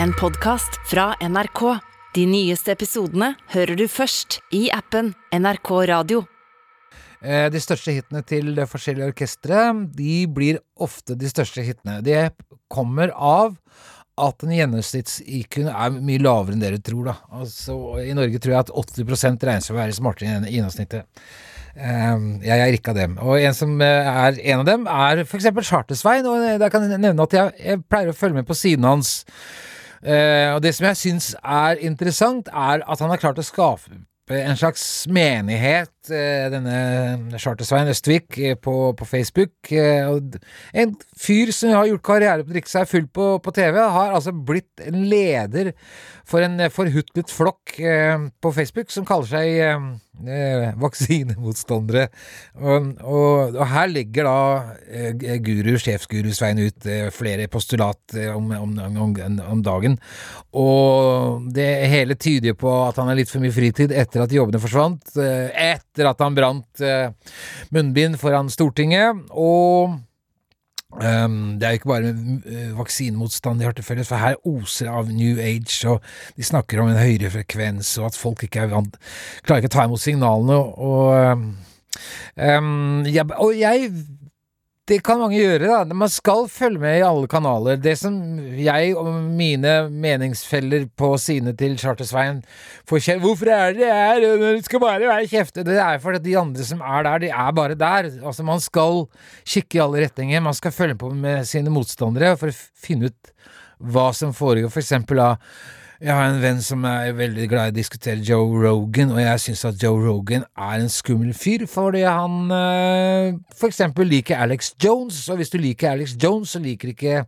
En podkast fra NRK. De nyeste episodene hører du først i appen NRK Radio. Eh, De største hitene til forskjellige orkestre, de blir ofte de største hitene. Det kommer av at en gjennomsnitts-IQ er mye lavere enn dere tror, da. Altså, I Norge tror jeg at 80 regnes for å være smartere enn gjennomsnittet. Eh, jeg er ikke av dem. Og en som eh, er en av dem, er eksempel Charter-Svein. Og jeg kan nevne at jeg, jeg pleier å følge med på siden hans. Eh, og det som jeg syns er interessant, er at han har klart å skape en slags menighet, eh, denne Charter-Svein Østvik, eh, på, på Facebook. En fyr som har gjort karriere på å drikke seg full på, på TV, har altså blitt en leder for en forhutlet flokk på Facebook som kaller seg vaksinemotstandere. Og, og, og her legger da eh, guru, sjefsguru Svein ut eh, flere postulat eh, om, om, om, om dagen. Og det hele tyder på at han har litt for mye fritid etter at jobbene forsvant. etter at han brant munnbind foran Stortinget. Og Um, det er jo ikke bare uh, vaksinemotstand de har til felles, for her oser av New Age, og de snakker om en høyere frekvens, og at folk ikke er vant Klarer ikke å ta imot signalene, og um, ja, Og jeg det kan mange gjøre, da. Man skal følge med i alle kanaler. Det som jeg og mine meningsfeller på sidene til Charter-Svein får kjeft Hvorfor er dere her? Det skal bare være kjefte. Det er fordi de andre som er der, de er bare der. Altså, man skal kikke i alle retninger. Man skal følge på med sine motstandere for å finne ut hva som foregår. For eksempel da jeg har en venn som er veldig glad i å diskutere Joe Rogan, og jeg syns at Joe Rogan er en skummel fyr fordi han øh, for eksempel liker Alex Jones, og hvis du liker Alex Jones, så liker ikke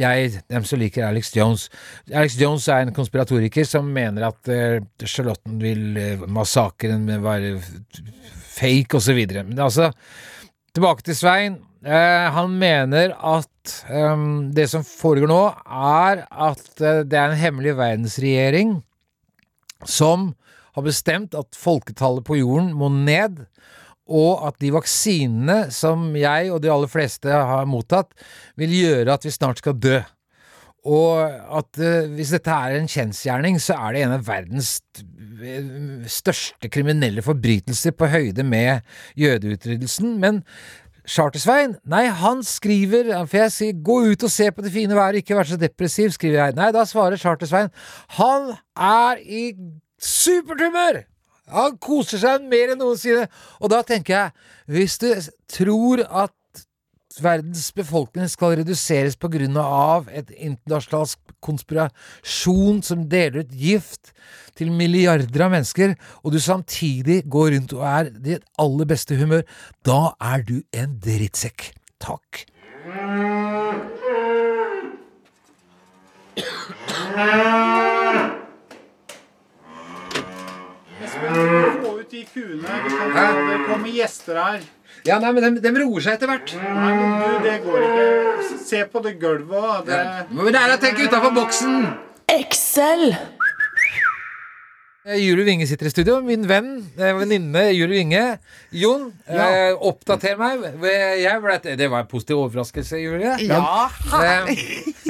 jeg dem som liker Alex Jones. Alex Jones er en konspiratoriker som mener at øh, Charlottenville-massakren var fake, og så videre. Men altså, tilbake til Svein. Eh, han mener at eh, det som foregår nå, er at eh, det er en hemmelig verdensregjering som har bestemt at folketallet på jorden må ned, og at de vaksinene som jeg og de aller fleste har mottatt, vil gjøre at vi snart skal dø. Og at uh, hvis dette er en kjensgjerning, så er det en av verdens eh, største kriminelle forbrytelser på høyde med jødeutryddelsen. Men Charter-Svein, nei, han skriver For jeg sier 'gå ut og se på det fine været, ikke vær så depressiv', skriver jeg. Nei, da svarer Charter-Svein 'han er i supertumør! Han koser seg mer enn noensinne. Og da tenker jeg, hvis du tror at verdens befolkning skal reduseres på grunn av et internasjonal konspirasjon som deler ut gift til milliarder av mennesker, og du samtidig går rundt og er i ditt aller beste humør, da er du en drittsekk. Takk. Få ut de kuene. Det kommer gjester her. Ja, nei, men de, roer seg etter hvert. Nei, men du, det går ikke. Se på det gulvet òg. Det... Er å tenke utafor boksen! Excel! Juli Julie Winge sitter i studio. Min venn, eh, venninne Julie Winge. Jon, eh, oppdater meg. Jeg ble, det var en positiv overraskelse, Julie. Ja, Eh,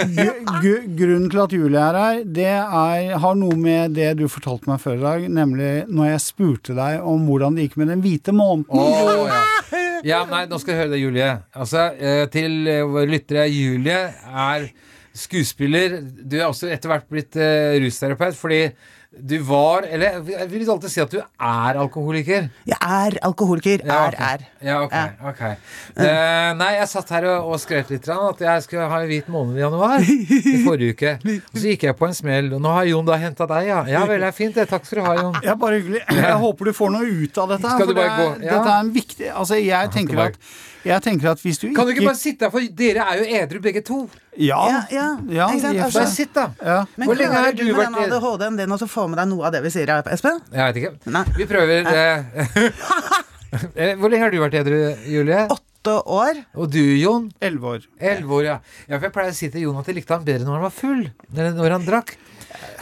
Gru- gru- Grunnen til at Julie er her, det er, har noe med det du fortalte meg før i dag, nemlig når jeg spurte deg om hvordan det gikk med den hvite måneden. Oh, ja. Ja, nei, nå skal du høre det, Julie. Altså, eh, til eh, våre lyttere, Julie er skuespiller. Du er også etter hvert blitt eh, rusterapeut, fordi du var Eller jeg vil alltid si at du er alkoholiker. Jeg er alkoholiker. Ja, Er, er. Ja, ok. Ja. okay. Uh, nei, jeg satt her og, og skrøt litt grann, at jeg skulle ha en hvit måned i januar. I forrige uke. Og så gikk jeg på en smell. Og nå har Jon da henta deg, ja. Ja vel, det er fint det. Takk skal du ha, Jon. Ja, bare hyggelig. Jeg håper du får noe ut av dette. Skal du bare gå? Ja. Dette er en viktig Altså, jeg tenker at jeg tenker at hvis du Kan du ikke bare sitte her, for dere er jo edru begge to. Ja. Ja, ja. ja Ikke og Altså- sitt, da. ja. Men Hvor lenge har klarer du du med den ADHD-en din å få med deg noe av det vi sier, Espen? Jeg veit ikke. Nei. Vi prøver eh, Hvor lenge har du vært edru, Julie? Åtte år. Og du, Jon? Elleve år. Elleve år, ja. ja. For jeg pleier å si til Jon at jeg likte han bedre når han var full. Når han drakk.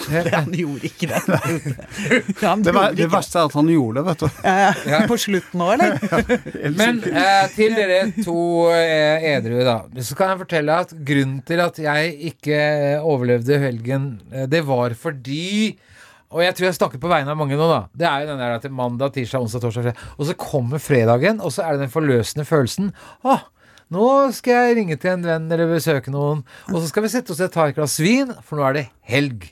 Han gjorde ikke det. Gjorde Det, gjorde det verste er at han gjorde det, vet du. Ja, ja. På slutten nå, eller? Men eh, til dere to eh, edru, da. Så kan jeg fortelle at grunnen til at jeg ikke overlevde helgen, eh, det var fordi og jeg tror jeg snakker på vegne av mange nå, da. Det er jo den der at det er mandag, tirsdag, onsdag, torsdag, fredag. Og så kommer fredagen, og så er det den forløsende følelsen. Åh, nå skal jeg ringe til en venn eller besøke noen. Og så skal vi sette oss og ta et glass vin, for nå er det helg.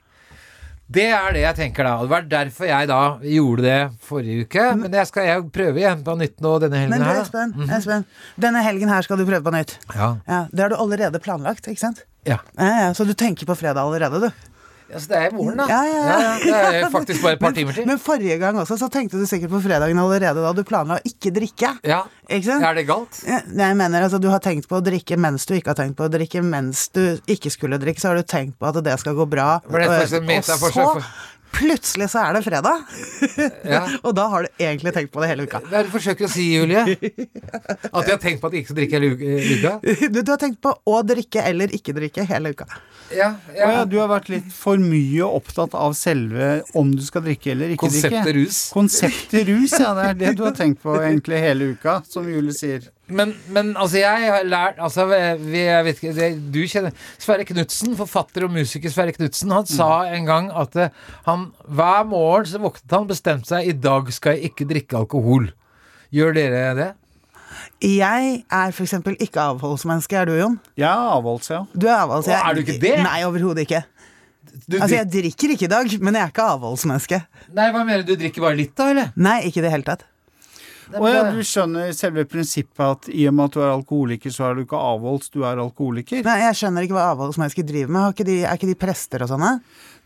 Det er det jeg tenker da. Det var derfor jeg da gjorde det forrige uke. Men jeg skal jeg prøve igjen på nytt nå denne helgen Men du, her. da. Espen, Espen, denne helgen her skal du prøve på nytt. Ja. Ja, Det har du allerede planlagt, ikke sant? Ja. Ja, ja, Så du tenker på fredag allerede, du? Ja, så det er i morgen, da. Ja, ja, ja. det er faktisk bare et par timer til. Men forrige gang også, så tenkte du sikkert på fredagen allerede da du planla å ikke drikke. Ja. Ikke sant? Er det galt? Ja, Jeg mener, altså Du har tenkt på å drikke mens du ikke har tenkt på å drikke mens du ikke skulle drikke. Så har du tenkt på at det skal gå bra. Det er og så plutselig så er det fredag! Ja. og da har du egentlig tenkt på det hele uka. Hva er det du forsøker å si, Julie? At jeg har tenkt på at jeg ikke skal drikke hele eh, uka? Du, du har tenkt på å drikke eller ikke drikke hele uka. Ja, Å ja, du har vært litt for mye opptatt av selve om du skal drikke eller ikke Konseptet drikke. rus. Konseptet rus, ja. Det er det du har tenkt på egentlig hele uka, som Julie sier. Men, men altså, jeg har lært altså, vi, jeg vet ikke, det, Du kjenner Sverre Knutsen, forfatter og musiker Sverre Knutsen, han sa en gang at eh, han hver morgen så våknet han bestemte seg i dag skal jeg ikke drikke alkohol. Gjør dere det? Jeg er for eksempel ikke avholdsmenneske. Er du, Jon? Jeg er avholds, ja. Du er avholds. Å, jeg- er du ikke det? Nei, overhodet ikke. Du, Altså, jeg drikker ikke i dag, men jeg er ikke avholdsmenneske. Nei, hva mener du? Du drikker bare litt, da, eller? Nei, ikke i det hele tatt. Å ja, du skjønner selve prinsippet at i og med at du er alkoholiker, så er du ikke avholds, du er alkoholiker? Nei, Jeg skjønner ikke hva avholdsmennesker driver med. Ikke de, er ikke de prester og sånne?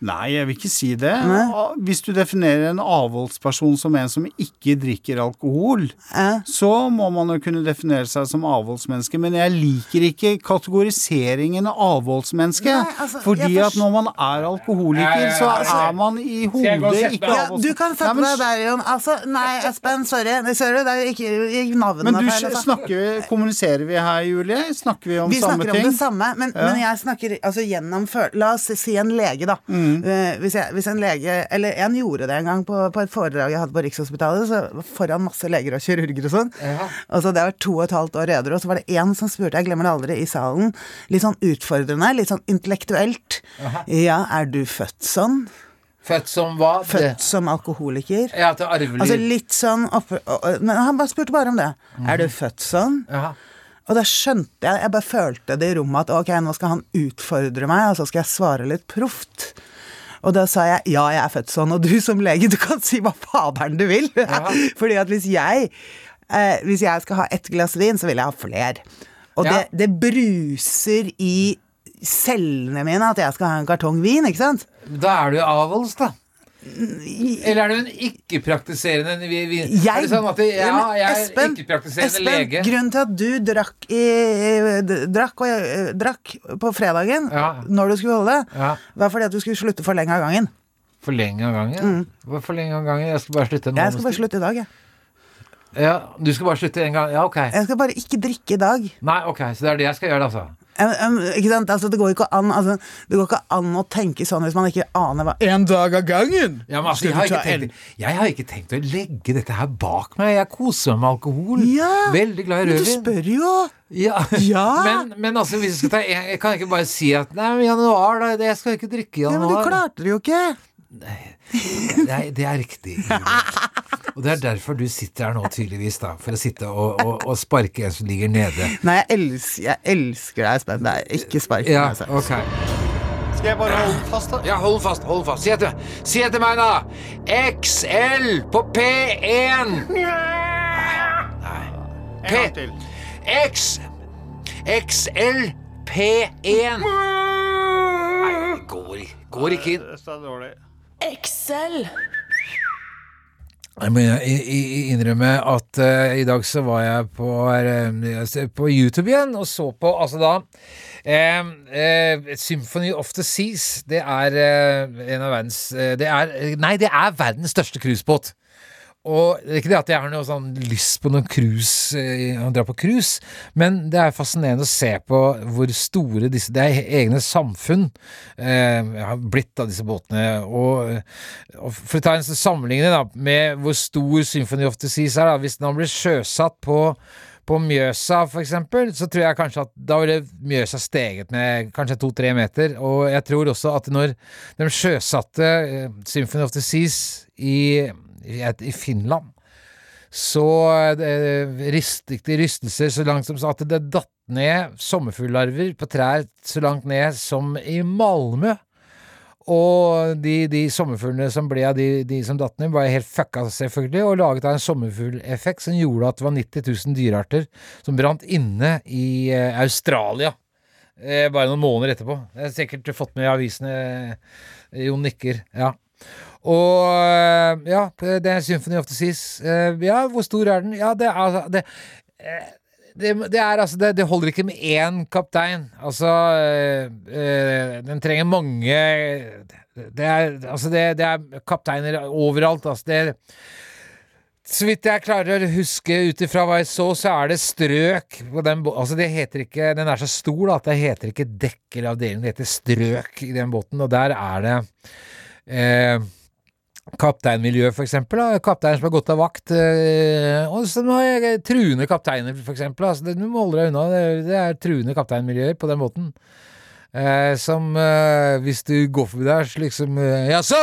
Nei, jeg vil ikke si det. Nei. Hvis du definerer en avholdsperson som en som ikke drikker alkohol, Nei. så må man jo kunne definere seg som avholdsmenneske. Men jeg liker ikke kategoriseringen avholdsmenneske. Nei, altså, fordi at når man er alkoholiker, Ja, ja, så ja, altså, er man i hodet ikke avholdsmenneske. Ja, du kan sette deg der, Jon. Altså, nei, Espen, sorry. Det det er ikke ikke navnet Men du feil. Altså. snakker, kommuniserer vi her, Julie? Snakker vi om Vi samme snakker om det samme, men, Ja. men jeg snakker altså gjennom La oss si en lege, da. Mm. Eh, hvis, jeg, hvis en lege Eller en gjorde det en gang på, på et foredrag jeg hadde på Rikshospitalet, så foran masse leger og kirurger og sånn. Ja. så det var to og et halvt år edru, og så var det én som spurte, jeg glemmer det aldri, i salen, litt sånn utfordrende, litt sånn intellektuelt. Ja, er du født sånn? Født som hva? Født som alkoholiker? Ja, til arvelig Altså litt sånn oppe, og- og- Men han bare spurte bare om det. Er du født sånn? ja. Og da skjønte jeg, jeg bare følte det i rommet at ok, nå skal han utfordre meg, og så skal jeg svare litt proft. Og da sa jeg ja, jeg er født sånn, og du som lege, du kan si hva faderen du vil. Fordi at hvis jeg, eh, hvis jeg skal ha ett glass vin, så vil jeg ha fler. Og Ja. det, det bruser i cellene mine at jeg skal ha en kartong vin, ikke sant? Da er du avholds, da. Eller er du en ikke-praktiserende Er det sånn at jeg, Ja, jeg er ikke-praktiserende Espen, lege. Grunnen til at du drakk, i, drakk, jeg- drakk på fredagen, Ja. når du skulle holde, Ja. var fordi at du skulle slutte for lenge av gangen. For lenge av gangen? Mm. For lenge av gangen? Jeg skal bare slutte Mm. Jeg skal bare slutte i dag, jeg. Ja, du skal bare slutte en gang? Ja, ok. Jeg skal bare ikke drikke i dag. Nei, ok, så det er det jeg skal gjøre, altså. Ikke sant? Altså, det går ikke an altså, Det går ikke an å tenke sånn hvis man ikke aner hva En dag av gangen! Ja, men altså, jeg, har ikke tenkt, jeg har ikke tenkt å legge dette her bak meg. Jeg koser meg med alkohol. Ja, Veldig glad i Men du spør jo! Ja. Ja. Men, men altså, hvis jeg skal ta jeg, Jeg kan ikke bare si at Nei, men januar, da. Jeg skal ikke drikke i Ja, men du klarte det jo ikke! Nei, det er riktig. Og det er derfor du sitter her nå, tydeligvis, da. For å sitte og, og, og sparke en som ligger nede. Nei, jeg elsker, jeg elsker deg, Espen. Det er ikke spark Ja, meg, altså. ok. Skal jeg bare holde fast, da? Ja, hold fast, hold fast. Si etter, si etter meg, da. XL på P1. Nei. En gang til. X XL P1. Nei, går, går ikke inn. Det er dårlig. Excel. Jeg må innrømme at uh, i dag så var jeg på, uh, på YouTube igjen og så på altså da uh, Symphony of the Seas. Det er en av verdens det er, Nei, det er verdens største cruisebåt. Og det er ikke det at jeg har noe sånn lyst på noen cruise, eh, å dra på cruise, men det er fascinerende å se på hvor store disse Det er egne samfunn eh, har blitt av disse båtene. Og, og for å ta en sammenligning med hvor stor Symphony of the Seas er, da, hvis den blir sjøsatt på på Mjøsa, for eksempel, så tror jeg kanskje at da ville Mjøsa steget med kanskje to-tre meter. Og jeg tror også at når de sjøsatte eh, Symphony of the Seas i, i, Finland, så eh, ristet de rystelser så langt som at det datt ned sommerfuglarver på trær så langt ned som i Malmö. Og de, de sommerfuglene som ble av de, de som datt ned, var helt fucka, selvfølgelig, og laget av en sommerfugleffekt som gjorde at det var 90 000 dyrearter som brant inne i eh, Australia. Eh, bare noen måneder etterpå. Det har sikkert fått med i avisene. Eh, Jon nikker. Ja. Og eh, ja, det er Symphony of the Seas. Eh, ja, hvor stor er den? Ja, det er altså det, eh, det, det, er, altså, det, det, holder ikke med én kaptein. Altså øh, Den trenger mange Det er, altså det, det er kapteiner overalt. Altså det så vidt jeg klarer å huske ut ifra hva jeg så, så er det strøk på den. Altså, det heter ikke Den er så stor da, at det heter ikke dekk eller avdeling, det heter strøk i den båten, og der er det eh, kapteinmiljø, for eksempel. Da. Kapteiner som har gått av vakt. Øh, og som har truende kapteiner, for eksempel. Altså, det, du må holde deg unna. Det, det er truende kapteinmiljøer på den måten. Eh, som øh, hvis du går forbi der, så liksom øh, Jaså!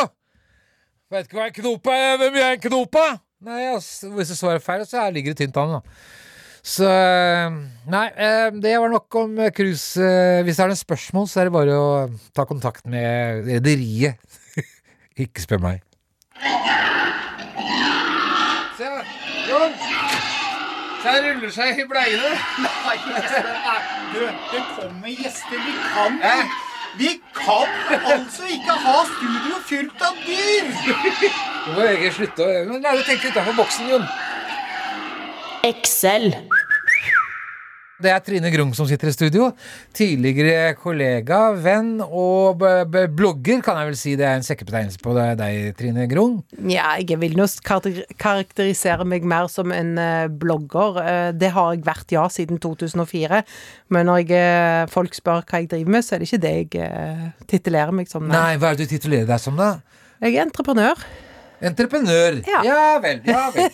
Vet ikke hva en knop er? Hvem er en knop, da? Nei, altså, hvis du svarer feil, så ligger det tynt an, da. Så Nei, det var nok om cruise. Hvis det er noen spørsmål, så er det bare å ta kontakt med rederiet. ikke spør meg. Se, Jon! Se, han ruller seg i bleiene. Nei, Jesper, er Du, det kommer gjester. Vi kan Hæ? Vi kan altså ikke ha studio fylt av dyr! Du må egentlig slutte å Men Lære å tenke utenfor boksen, Jon. Excel. Det er Trine Grung som sitter i studio. Tidligere kollega, venn og blogger, kan jeg vel si. Det er en sekkebetegnelse på deg, Trine Grung. Ja, jeg vil nå karakterisere meg mer som en eh, blogger. Eh, det har jeg vært, ja, siden 2004. Men når jeg, eh, folk spør hva jeg driver med, så er det ikke det jeg titulerer meg som. Nei. Nei, hva er det du titulerer deg som, da? Jeg er entreprenør. Entreprenør. Ja. vel, ja vel.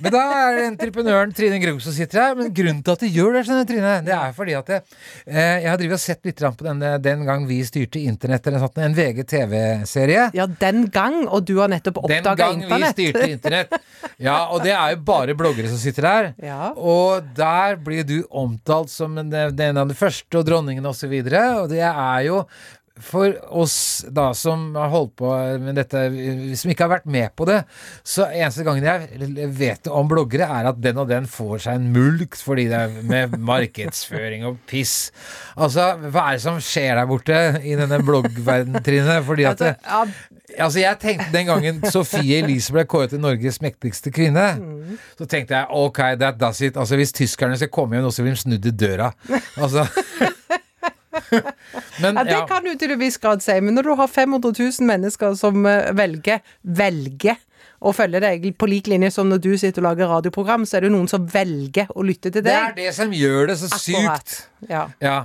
Men da er det entreprenøren Trine Grung som sitter her. Men grunnen til at du gjør det, skjønner Trine, det er fordi at jeg, eh, jeg har drivet og sett litt på denne den gang vi styrte internett, eller sånt, en VG-TV-serie. Ja, den gang, og du har nettopp Den oppdaga gang vi styrte internett. Ja, og det er jo bare bloggere som sitter der. Ja. Og der blir du omtalt som en, den av de første, og dronningen osv. Og, så videre, og det er jo for oss da som har holdt på med dette, som ikke har vært med på det, så eneste gangen jeg vet om bloggere, er at den og den får seg en mulkt fordi det er med markedsføring og piss. Altså, hva er det som skjer der borte i denne bloggverdenen, Trine? Fordi at det, Altså, Altså Jeg tenkte den gangen Sofie Elise ble kåret til Norges mektigste kvinne, så tenkte jeg ok, that does it. Altså Hvis tyskerne skal komme hjem, så vil de snudd i døra. Altså Men Ja, det kan du til en viss grad si, men når du har 500 000 mennesker som eh, velger velger å følge deg på lik linje som når du sitter og lager radioprogram, så er det jo noen som velger å lytte til deg. det er det som gjør det så Akkurat. sykt. Ja. Ja.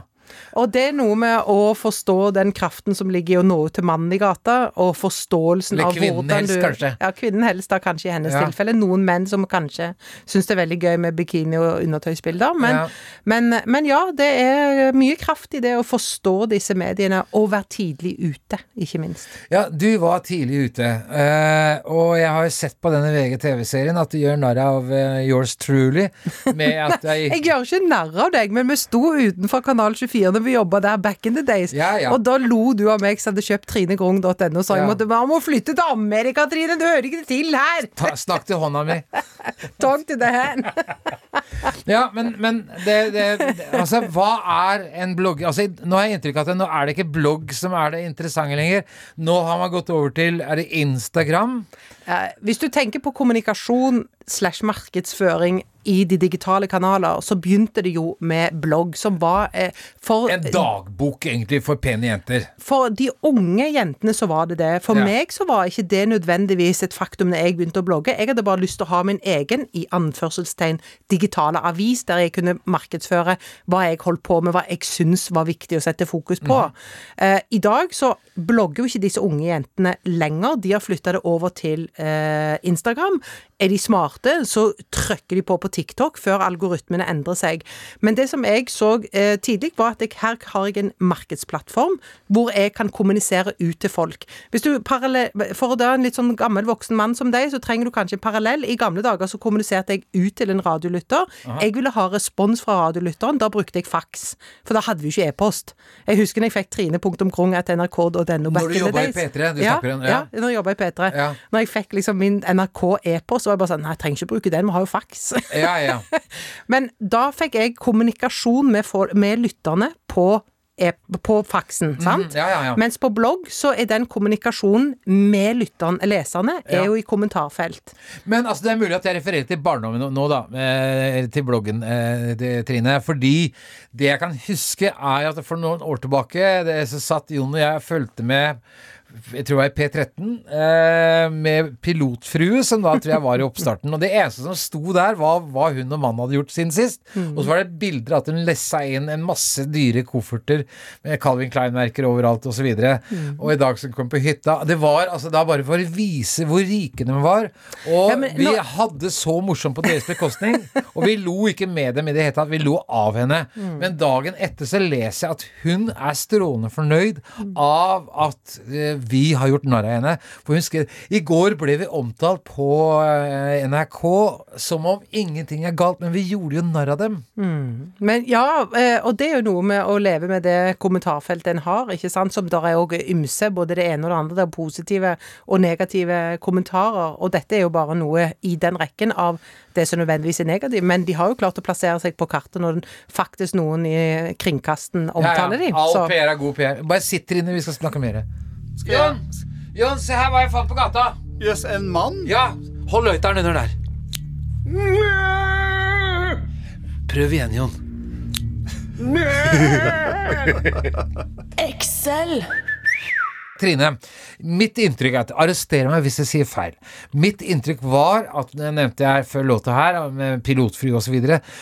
Og det er noe med å forstå den kraften som ligger i å nå ut til mannen i gata, og forståelsen av hvordan helst, du kanskje. Ja, kvinnen helst, da, kanskje i hennes Ja. tilfelle. Noen menn som kanskje syns det er veldig gøy med bikini og undertøysbilder. Men Ja. men, men ja, det er mye kraft i det å forstå disse mediene, og være tidlig ute, ikke minst. ja, du var tidlig ute, eh, og jeg har jo sett på denne VG-TV-serien at du gjør narr av eh, yours truly med at jeg Jeg gjør ikke narr av deg, men vi sto utenfor Kanal 24 når vi jobba der back in the days, Ja, ja. og da lo du av meg som hadde kjøpt trinegrung.no og sa jeg måtte man må flytte til Amerika, Trine, du hører ikke til her! Ta, Snakk til hånda mi. Talk to the hand. Ja, men, men det, det, Altså, hva er en blogger? Altså, nå har jeg inntrykk av at nå er det ikke blogg som er det interessante lenger. Nå har man gått over til Er det Instagram? Hvis du tenker på kommunikasjon slash markedsføring i de digitale kanaler, så begynte det jo med blogg, som var eh, for En dagbok, egentlig, for pene jenter. For de unge jentene så var det det. For Ja. meg så var ikke det nødvendigvis et faktum når jeg begynte å blogge. Jeg hadde bare lyst til å ha min egen, i anførselstegn, digitale avis, der jeg kunne markedsføre hva jeg holdt på med, hva jeg syns var viktig å sette fokus på. eh, I dag så blogger jo ikke disse unge jentene lenger. De har flytta det over til eh, Instagram. Er de smarte, så trykker de på på TikTok før algoritmene endrer seg. Men det som jeg så eh, tidlig, var at jeg, her har jeg en markedsplattform hvor jeg kan kommunisere ut til folk. Hvis du parallell, For å da en litt sånn gammel voksen mann som deg, så trenger du kanskje en parallell. I gamle dager så kommuniserte jeg ut til en radiolytter. Jeg ville ha respons fra radiolytteren. Da brukte jeg faks. For da hadde vi ikke e-post. Jeg husker når jeg fikk trine.krung.nrk.no Når du jobba i P3, du ja, snakker om- ja. ja, når jeg jobba i P3. Ja. Når jeg fikk liksom min NRK e-post, så var jeg bare sånn Nei, jeg trenger ikke bruke den, vi har jo faks. Ja, ja. Men da fikk jeg kommunikasjon med, for, med lytterne på, på faksen, sant? Mm, ja, ja, ja. Mens på blogg så er den kommunikasjonen med lytterne, leserne, er jo i kommentarfelt. Men altså, det er mulig at jeg refererer til barndommen nå, da, eh, til bloggen eh, til Trine. Fordi det jeg kan huske, er at for noen år tilbake det, så satt Jon og jeg fulgte med jeg tror det var i P13, eh, med pilotfrue, som da tror jeg var i oppstarten. Og det eneste som sto der, var hva hun og mannen hadde gjort siden sist. Og så var det bilder at hun lessa inn en masse dyre kofferter med Calvin Klein-merker overalt osv. Og, så og i dag som kom på hytta Det var altså da bare for å vise hvor rike de var. Og Ja, men vi nå- hadde så morsomt på deres bekostning. og vi lo ikke med dem i det hele tatt, vi lo av henne. Men dagen etter så leser jeg at hun er strålende fornøyd av at eh, vi har gjort narr av henne. For husker, I går ble vi omtalt på eh, NRK som om ingenting er galt, men vi gjorde jo narr av dem. Men ja, eh, og det er jo noe med å leve med det kommentarfeltet en har, ikke sant, som der er òg ymse, både det ene og det andre. Det er positive og negative kommentarer, og dette er jo bare noe i den rekken av det som nødvendigvis er negativt. Men de har jo klart å plassere seg på kartet når faktisk noen i kringkasten omtaler ja, ja. dem. All PR er god PR. Bare sitt der inne, vi skal snakke mer. Jon, Jon, se her hva jeg fant på gata. Jøss, en mann? Ja, hold løyteren under der. Prøv igjen, Jon. Excel. Trine, mitt inntrykk er at Arrester meg hvis jeg sier feil. Mitt inntrykk var at det nevnte jeg før låta her, med pilotfly osv.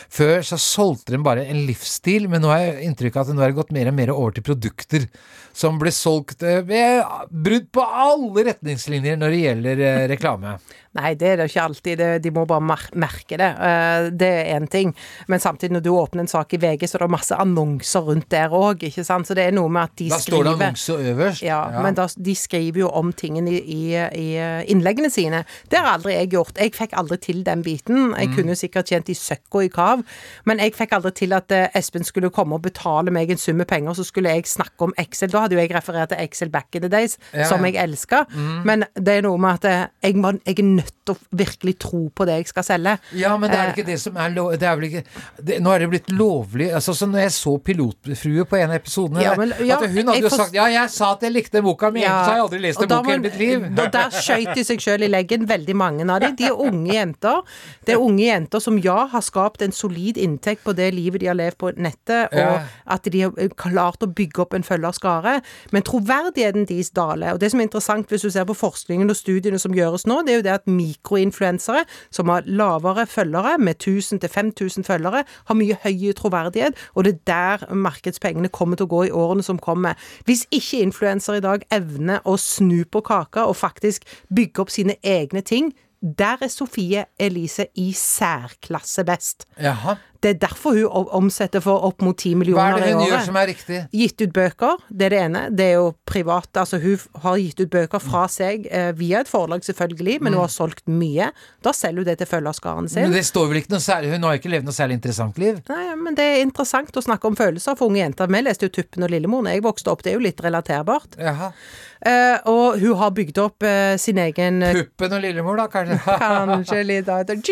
Før så solgte de bare en livsstil, men nå har jeg inntrykk av at det nå har gått mer og mer over til produkter som ble solgt ved med brudd på alle retningslinjer når det gjelder eh, reklame. Nei, det er det ikke alltid. De må bare merke det. Eh, det er én ting. Men samtidig, når du åpner en sak i VG, så er det masse annonser rundt der òg, ikke sant. Så det er noe med at de Da står det annonser øverst. Ja, men da, de skriver jo om tingene i, i, innleggene sine. Det har aldri jeg gjort. Jeg fikk aldri til den biten. Mm. Jeg kunne sikkert tjent i søkk og i kav, men jeg fikk aldri til at eh, Espen skulle komme og betale meg en sum med penger, så skulle jeg snakke om Excel. Da hadde jo jeg referert til Excel back in the days, Ja, som jeg elska. Men det er noe med at jeg, må, jeg er nødt til å virkelig tro på det jeg skal selge. Ja, men det er Eh, ikke det som er lov... Det er vel ikke det, Nå er det blitt lovlig altså, Så når jeg så Pilotfrue på en av episodene Ja, men- ja, at Hun hadde jo sagt Ja, jeg sa at jeg likte boka, mi, ja, så har jeg aldri lest en bok i hele mitt liv. Og der skøyt de seg sjøl i leggen, veldig mange av de. De er unge jenter. Det er unge jenter som ja, har skapt en solid inntekt på det livet de har levd på nettet, og at de har klart å bygge opp en følgerskare. Men troverdigheten deres daler. Og det som er interessant hvis du ser på forskningen og studiene som gjøres nå, det er jo det at mikroinfluensere som har lavere følgere, med 1000 til 5000 følgere, har mye høyere troverdighet, og det er der markedspengene kommer til å gå i årene som kommer. Hvis ikke influensere i dag evner å snu på kaka og faktisk bygge opp sine egne ting, der er Sofie Elise i særklasse best. Jaha. Det er derfor hun omsetter for opp mot 10 Hva er det hun gjør som er riktig? Gitt ut bøker, det er det ene. Det er jo privat. Altså hun har gitt ut bøker fra seg eh, via et forlag, selvfølgelig, men hun har solgt mye. Da selger hun det til følgerskaren sin. Men det står vel ikke noe særlig Hun har ikke levd noe særlig interessant liv. Nei, men det er interessant å snakke om følelser for unge jenter. Vi leste jo Tuppen og Lillemor da jeg vokste opp, det er jo litt relaterbart. Jaha. Uh, og hun har bygd opp uh, sin egen eh, Puppen og Lillemor, da, kanskje? Kanskje litt av et!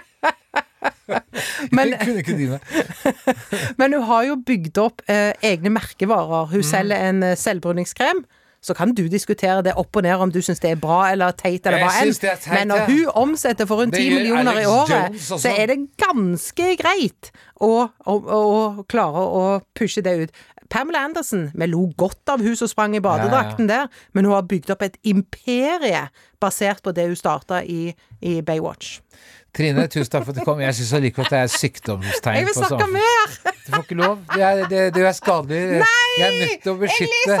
Men, men hun har jo bygd opp eh, egne merkevarer. Hun selger en eh, selvbruningskrem så kan du diskutere det opp og ned om du syns det er bra eller teit eller hva enn. Men når hun omsetter for rundt Det 10 gjør millioner i året, så er det ganske greit å, å, å klare å pushe det ut. Pamela Anderson, vi lo godt av hun som sprang i badedrakten der, men hun har bygd opp et imperie basert på det hun starta i, i Baywatch. Trine, tusen takk for at du kom. Jeg syns allikevel at det er sykdomstegn. Jeg vil snakke mer! Du får ikke lov. Det er, det, det er skadelig. jeg er nødt til å beskytte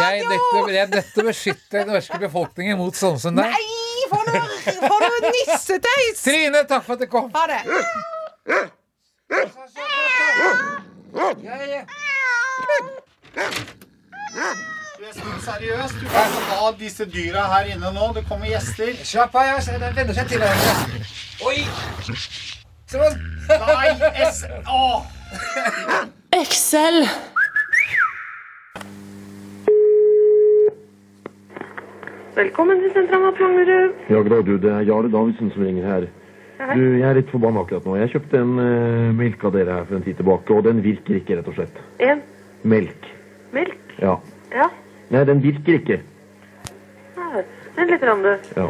jeg er nødt til, jeg er nødt til å beskytte den norske befolkningen mot sånne som deg. Nei, for noe, for noe nissetøys! Trine, takk for at du kom. Ha det. Ja, ja. Seriøst, du kan ikke ha disse dyra her inne nå. Det kommer gjester. Slapp av, jeg den venner seg til deg. Oi! Sånn. Nei, S... Å! Excel. Velkommen til sentralen av Manglerud. Ja, du. Det er Jarle Davidsen som ringer her. Du, Jeg er litt forbanna akkurat nå. Jeg kjøpte en uh, melk av dere her for en tid tilbake, og den virker ikke, rett og slett. En Melk. melk. Ja. Ja. Nei, den virker ikke. Nei, Vent litt, grann, du. Ja.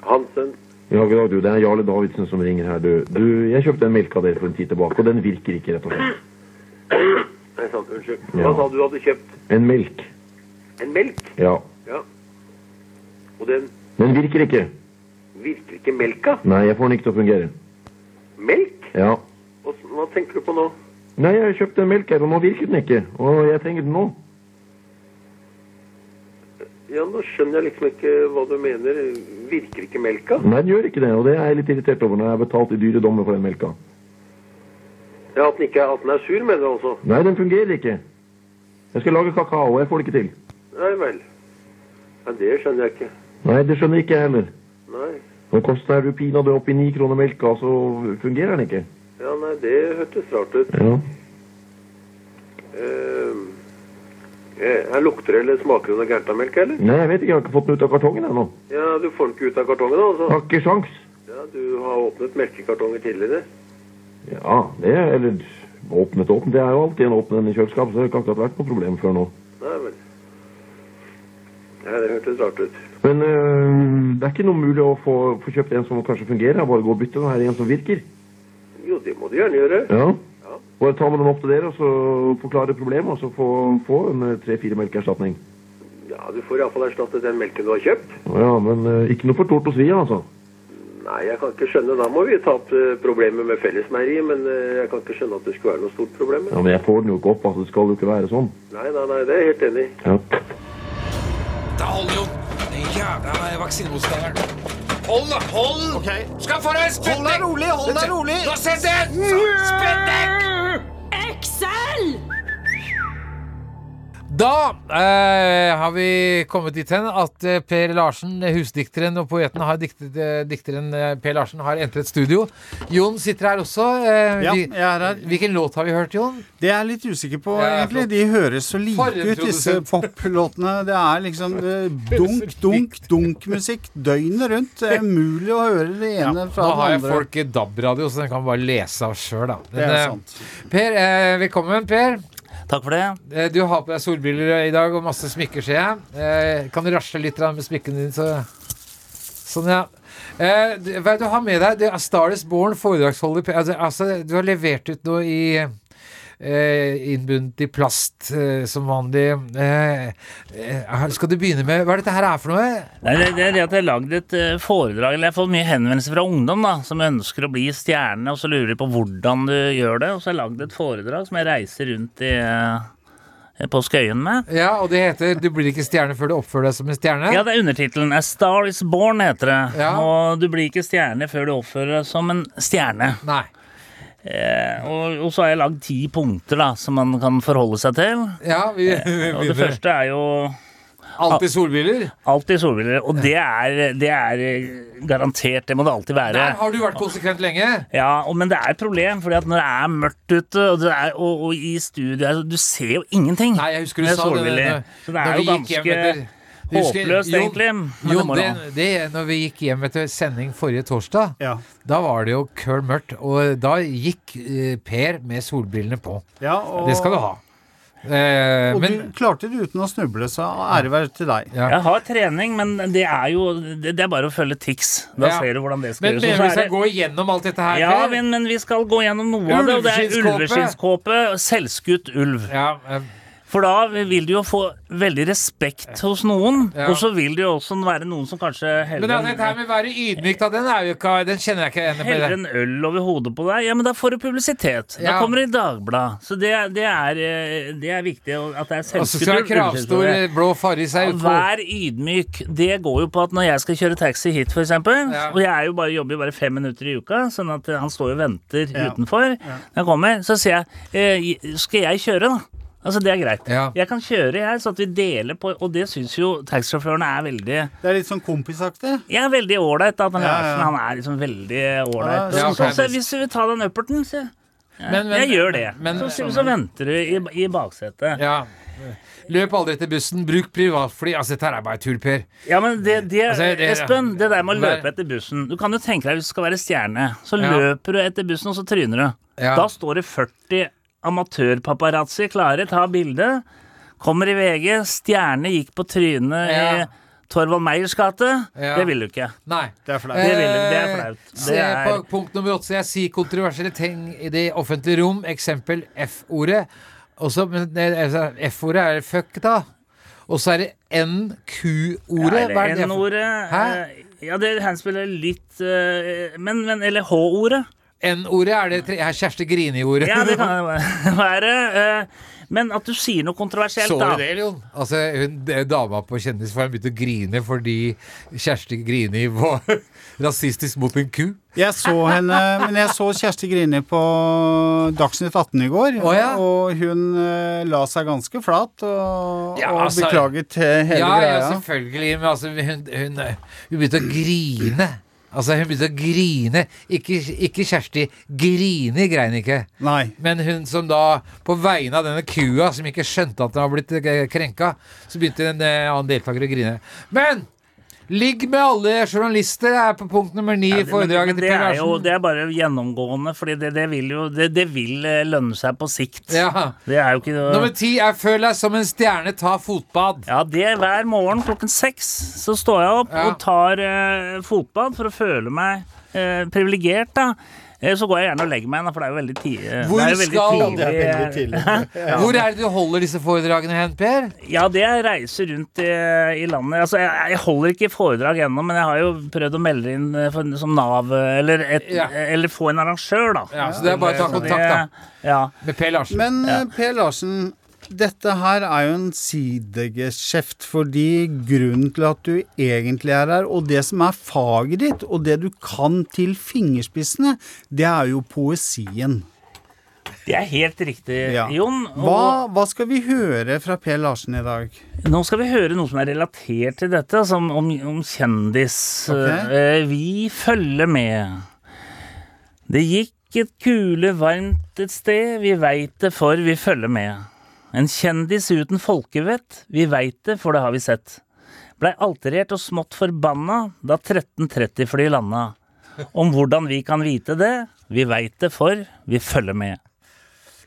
Hansen. Ja, god dag, du. Det er Jarle Davidsen som ringer her, du. Du, Jeg kjøpte en melk av dere for en tid tilbake, og den virker ikke, rett og slett. Nei, sant, unnskyld. Ja. Hva sa du hadde kjøpt? En melk. En melk? Ja. Ja. Og den Den virker ikke. virker ikke melka? Nei, jeg får den ikke til å fungere. Melk? Ja. Hva, tenker du på nå? Nei, jeg kjøpte en melk her, og nå virker den ikke. Og jeg trenger den nå. Ja, nå skjønner jeg liksom ikke hva du mener. Virker ikke melka? Nei, den gjør ikke det, og det er jeg litt irritert over når jeg har betalt i dyre dommer for den melka. Ja, At den, ikke, at den er sur, mener du altså? Nei, den fungerer ikke. Jeg skal lage kakao, og jeg får det ikke til. Nei vel. Nei, det skjønner jeg ikke. Nei, det skjønner ikke jeg heller. Nei. Nå koster jeg pinadø oppi ni kroner melka, så fungerer den ikke. Ja, nei, det hørtes rart ut. Ja. Uh, jeg her lukter eller smaker det noe gærent av melk, eller? Nei, jeg vet ikke, jeg har ikke fått den ut av kartongen ennå. Ja, du får den ikke ut av kartongen, altså? Har ikke sjans. Ja, du har åpnet melkekartonger tidligere. Ja, det er, eller åpnet åpnet, det er jo alltid en åpen en i kjøleskapet, så det har ikke akkurat vært noe problem før nå. Nei vel. Ja, det hørtes rart ut. Men øh, det er ikke noe mulig å få, få kjøpt en som kanskje fungerer, bare gå og bytte den her i en som virker. Det må du gjerne gjøre. Ja. Ja. Bare ta med dem opp til dere, og så forklare problemet, og så få, få en øh, tre-fire melkeerstatning. Ja, du får iallfall erstattet den melken du har kjøpt. Ja, men øh, ikke noe for tort og svi, altså. Nei, jeg kan ikke skjønne. Da må vi ta opp eh, problemet med fellesmeieriet, men eh, jeg kan ikke skjønne at det skulle være noe stort problem. Ja, men jeg får den jo ikke opp, altså. Det skal jo ikke være sånn. Nei, nei, nei, det er jeg helt enig i. Ja. Da holder jo den jævla vaksinemotstanderen. Hold, da! Hold! Okay. Skal få deg Hold deg rolig, hold deg rolig! Nå setter jeg Spennende! Da eh, har vi kommet dit hen at eh, Per Larsen, husdikteren og poeten, har diktet, eh, dikteren eh, Per Larsen har entret studio. Jon sitter her også. Eh, Ja, vi, jeg er her. Hvilken låt har vi hørt, Jon? Det er jeg litt usikker på, Ja, egentlig. De høres så like ut, disse poplåtene. Det er liksom dunk, dunk, dunk-musikk døgnet rundt. Det er umulig å høre det ene fra andre. Nå har jeg folk i DAB-radio, så den kan bare lese av sjøl, da. Det er sant. Per, eh, velkommen, Per. Takk for det. Eh, Du har på deg solbriller i dag og masse smykker, ser jeg. Eh, kan du rasle litt med smykkene dine, så Sånn, ja. Eh, hva er det du har med deg? Det er Stardust Born, foredragsholder altså, altså, Du har levert ut noe i innbundet i plast, eh, som vanlig. Eh, eh, skal du begynne med Hva er dette her er for noe? Nei, det, det er det at jeg har lagd et eh, foredrag eller Jeg får mye henvendelser fra ungdom da som ønsker å bli stjerne, og så lurer de på hvordan du gjør det. Og så har jeg lagd et foredrag som jeg reiser rundt i eh, på Skøyen med. Ja, og det heter 'Du blir ikke stjerne før du oppfører deg som en stjerne'? Ja, det er undertittelen. A Star Is Born heter det. Ja. Og du blir ikke stjerne før du oppfører deg som en stjerne. Nei. Eh, og, og så har jeg lagd ti punkter da som man kan forholde seg til. Ja, vi, Og det første er jo Alltid solbriller? alltid solbriller. Og det er, det er eh, garantert. Det må det alltid være. Der har du vært konsekvent lenge. Ja, og, men det er et problem, fordi at når det er mørkt ute, og, det er, og, og i studiet Du ser jo ingenting. Nei, jeg husker du sa det. solbriller. når- Så det er jo ganske håpløst, egentlig. Men det det, det, når vi gikk hjem etter sending forrige torsdag, Ja. da var det jo køl mørkt. Og da gikk eh, Per med solbrillene på. Ja, og Det skal du ha. Eh, Og men du klarte det uten å snuble, så ære være til deg. Ja. Jeg har trening, men det er jo Det, det er bare å følge TIX. Da Ja. ser du hvordan det skal Men gjøres. Men vi skal det- gå igjennom alt dette her? Ja, men, men vi skal gå gjennom noe av det, og det er Ulveskinnskåpe. ulveskinnskåpe, selvskutt ulv. Ja, eh, For da vil du jo få veldig respekt hos noen, Ja. og så vil det jo også være noen som kanskje men det dette her med å være ydmyk, da, den, er jo ikke, den kjenner jeg ikke igjen Heller en øl over hodet på deg, ja, men da får du publisitet. Da Ja. kommer det i Dagbladet. Så det, det, er, eh, det er viktig at det er Og så skal det være kravstor blå farris her utpå. Vær ydmyk. Det går jo på at når jeg skal kjøre taxi hit, eksempel, Ja. og jeg jo bare, jobber jo bare fem minutter i uka, sånn at eh, han står og venter utenfor når jeg kommer, så sier jeg eh, Skal jeg kjøre, da? Altså, det er greit. Ja. Jeg kan kjøre, jeg, så at vi deler på Og det syns jo taxisjåførene er veldig Det er litt sånn kompisaktig. Jeg er veldig ålreit. at Han, Ja, Larsen, ja. han er liksom veldig ålreit. Ja, så- så- hvis du vil ta den upperten, så ja, Men- men- Jeg gjør det. men- så, så, så venter du i, i baksetet. Ja. Løp aldri etter bussen, bruk privatfly. Altså, dette er bare tull, Per. Ja, men det, det, Altså, det- Espen, det der med å løpe etter bussen Du kan jo tenke deg hvis du skal være stjerne, så Ja. løper du etter bussen, og så tryner du. Ja. Da står det 40 amatørpaparazzi klare, ta bilde. Kommer i VG, stjerne gikk på trynet Ja. i Torvald Meyers gate. Ja. Det vil du ikke. Nei. Det er flaut. Det, vil, det er flaut. Eh, Se Det er, på punkt nummer åtte. Jeg sier kontroversielle ting i det offentlige rom. Eksempel F-ordet. Og men altså, F-ordet er fuck, da. Og så er det NQ-ordet. Hva er det N-ordet eh, Ja, det henspiller litt eh, Men, men Eller H-ordet. N-ordet er det tre, er Kjersti Grini-ordet. Ja, det kan det være. eh, Men at du sier noe kontroversielt, da. Så du det, Jon? Altså, hun dama på Kjendisfaren begynte å grine fordi Kjersti Grini var rasistisk mot en ku. Jeg så henne, men jeg så Kjersti Grini på Dagsnytt 18 i går. oh, ja. Og hun eh, la seg ganske flat og, Ja, og altså- beklaget hele ja, ja, selvfølgelig. Men altså, hun, hun, hun begynte å grine. Altså, hun begynte å grine. Ikke, ikke Kjersti. Grine grein ikke. Nei. Men hun som da, på vegne av denne kua, som ikke skjønte at den var blitt eh, krenka, så begynte en eh, annen deltaker å grine. Men! Ligg med alle journalister er på punkt nummer ni i foredraget men det er jo det er bare gjennomgående, Fordi det, det vil jo det, det vil eh, lønne seg på sikt. Ja. Det er jo ikke noe Nummer ti er føl deg som en stjerne, ta fotbad. Ja, det er hver morgen klokken seks. Så står jeg opp Ja. og tar eh, fotbad for å føle meg eh, privilegert, da. Eh, så går jeg gjerne og legger meg, for det er jo veldig tidlig. Hvor det er veldig skal- tidlig, Det er veldig tidlig. Hvor er det du holder disse foredragene hen, Per? Ja, det er reiser rundt i, i landet. Altså, jeg, jeg holder ikke foredrag ennå, men jeg har jo prøvd å melde inn eh, for, som Nav, eh, eller, et, Ja. eller få en arrangør, da. Ja, så det er bare å ta kontakt, da. Ja. Med Per Larsen. Men eh, Per Larsen, dette her er jo en sidegeskjeft, fordi grunnen til at du egentlig er her, og det som er faget ditt, og det du kan til fingerspissene, det er jo poesien. Det er helt riktig, Ja. Jon. Og Hva, hva skal vi høre fra Per Larsen i dag? nå skal vi høre noe som er relatert til dette, altså om, om, kjendis. Ok. Eh, vi følger med. Det gikk et kule varmt et sted, vi veit det, for vi følger med. En kjendis uten folkevett, vi veit det, for det har vi sett. Blei alterert og smått forbanna da 1330-fly landa. Om hvordan vi kan vite det, vi veit det, for vi følger med.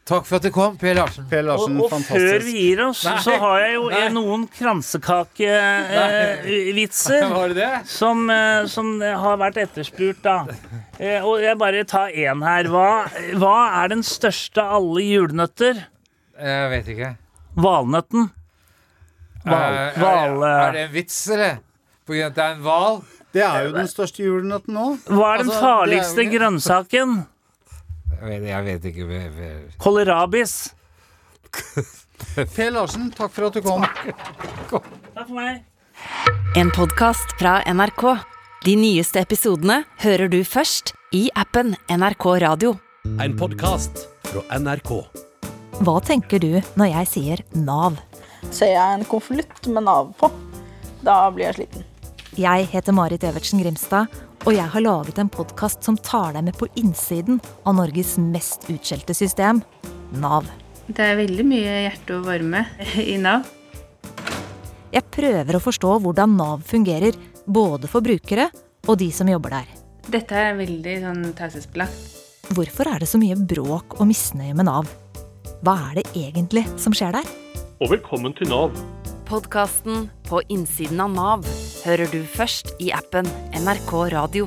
Takk for at du kom, Per Larsen. Per Larsen, Og, og før vi gir oss, Nei. så har jeg jo Nei. eh, noen kransekakevitser. Var det det? som, eh, som har vært etterspurt, da. Eh, og jeg bare tar én her. Hva, hva er den største av alle julenøtter? Jeg vet ikke. Valnøtten. Val, Eh, val, er, er det en vits, eller? På grunn av at det er en hval? Det er jo den største julenøtten nå. hva er den altså, farligste er jo- grønnsaken? Jeg vet, jeg vet ikke. Kålrabis. Per Larsen, takk for at du kom. Takk for meg. En podkast fra NRK. De nyeste episodene hører du først i appen NRK Radio. En podkast fra NRK. Hva tenker du når jeg sier Nav? Ser jeg en konvolutt med Nav på, da blir jeg sliten. Jeg heter Marit Evertsen Grimstad, og jeg har laget en podkast som tar deg med på innsiden av Norges mest utskjelte system, Nav. Det er veldig mye hjerte og varme i Nav. Jeg prøver å forstå hvordan Nav fungerer, både for brukere og de som jobber der. Dette er veldig sånn taushetsbelagt. Hvorfor er det så mye bråk og misnøye med Nav? Hva er det egentlig som skjer der? Og velkommen til Nav. Podkasten På innsiden av Nav hører du først i appen NRK Radio.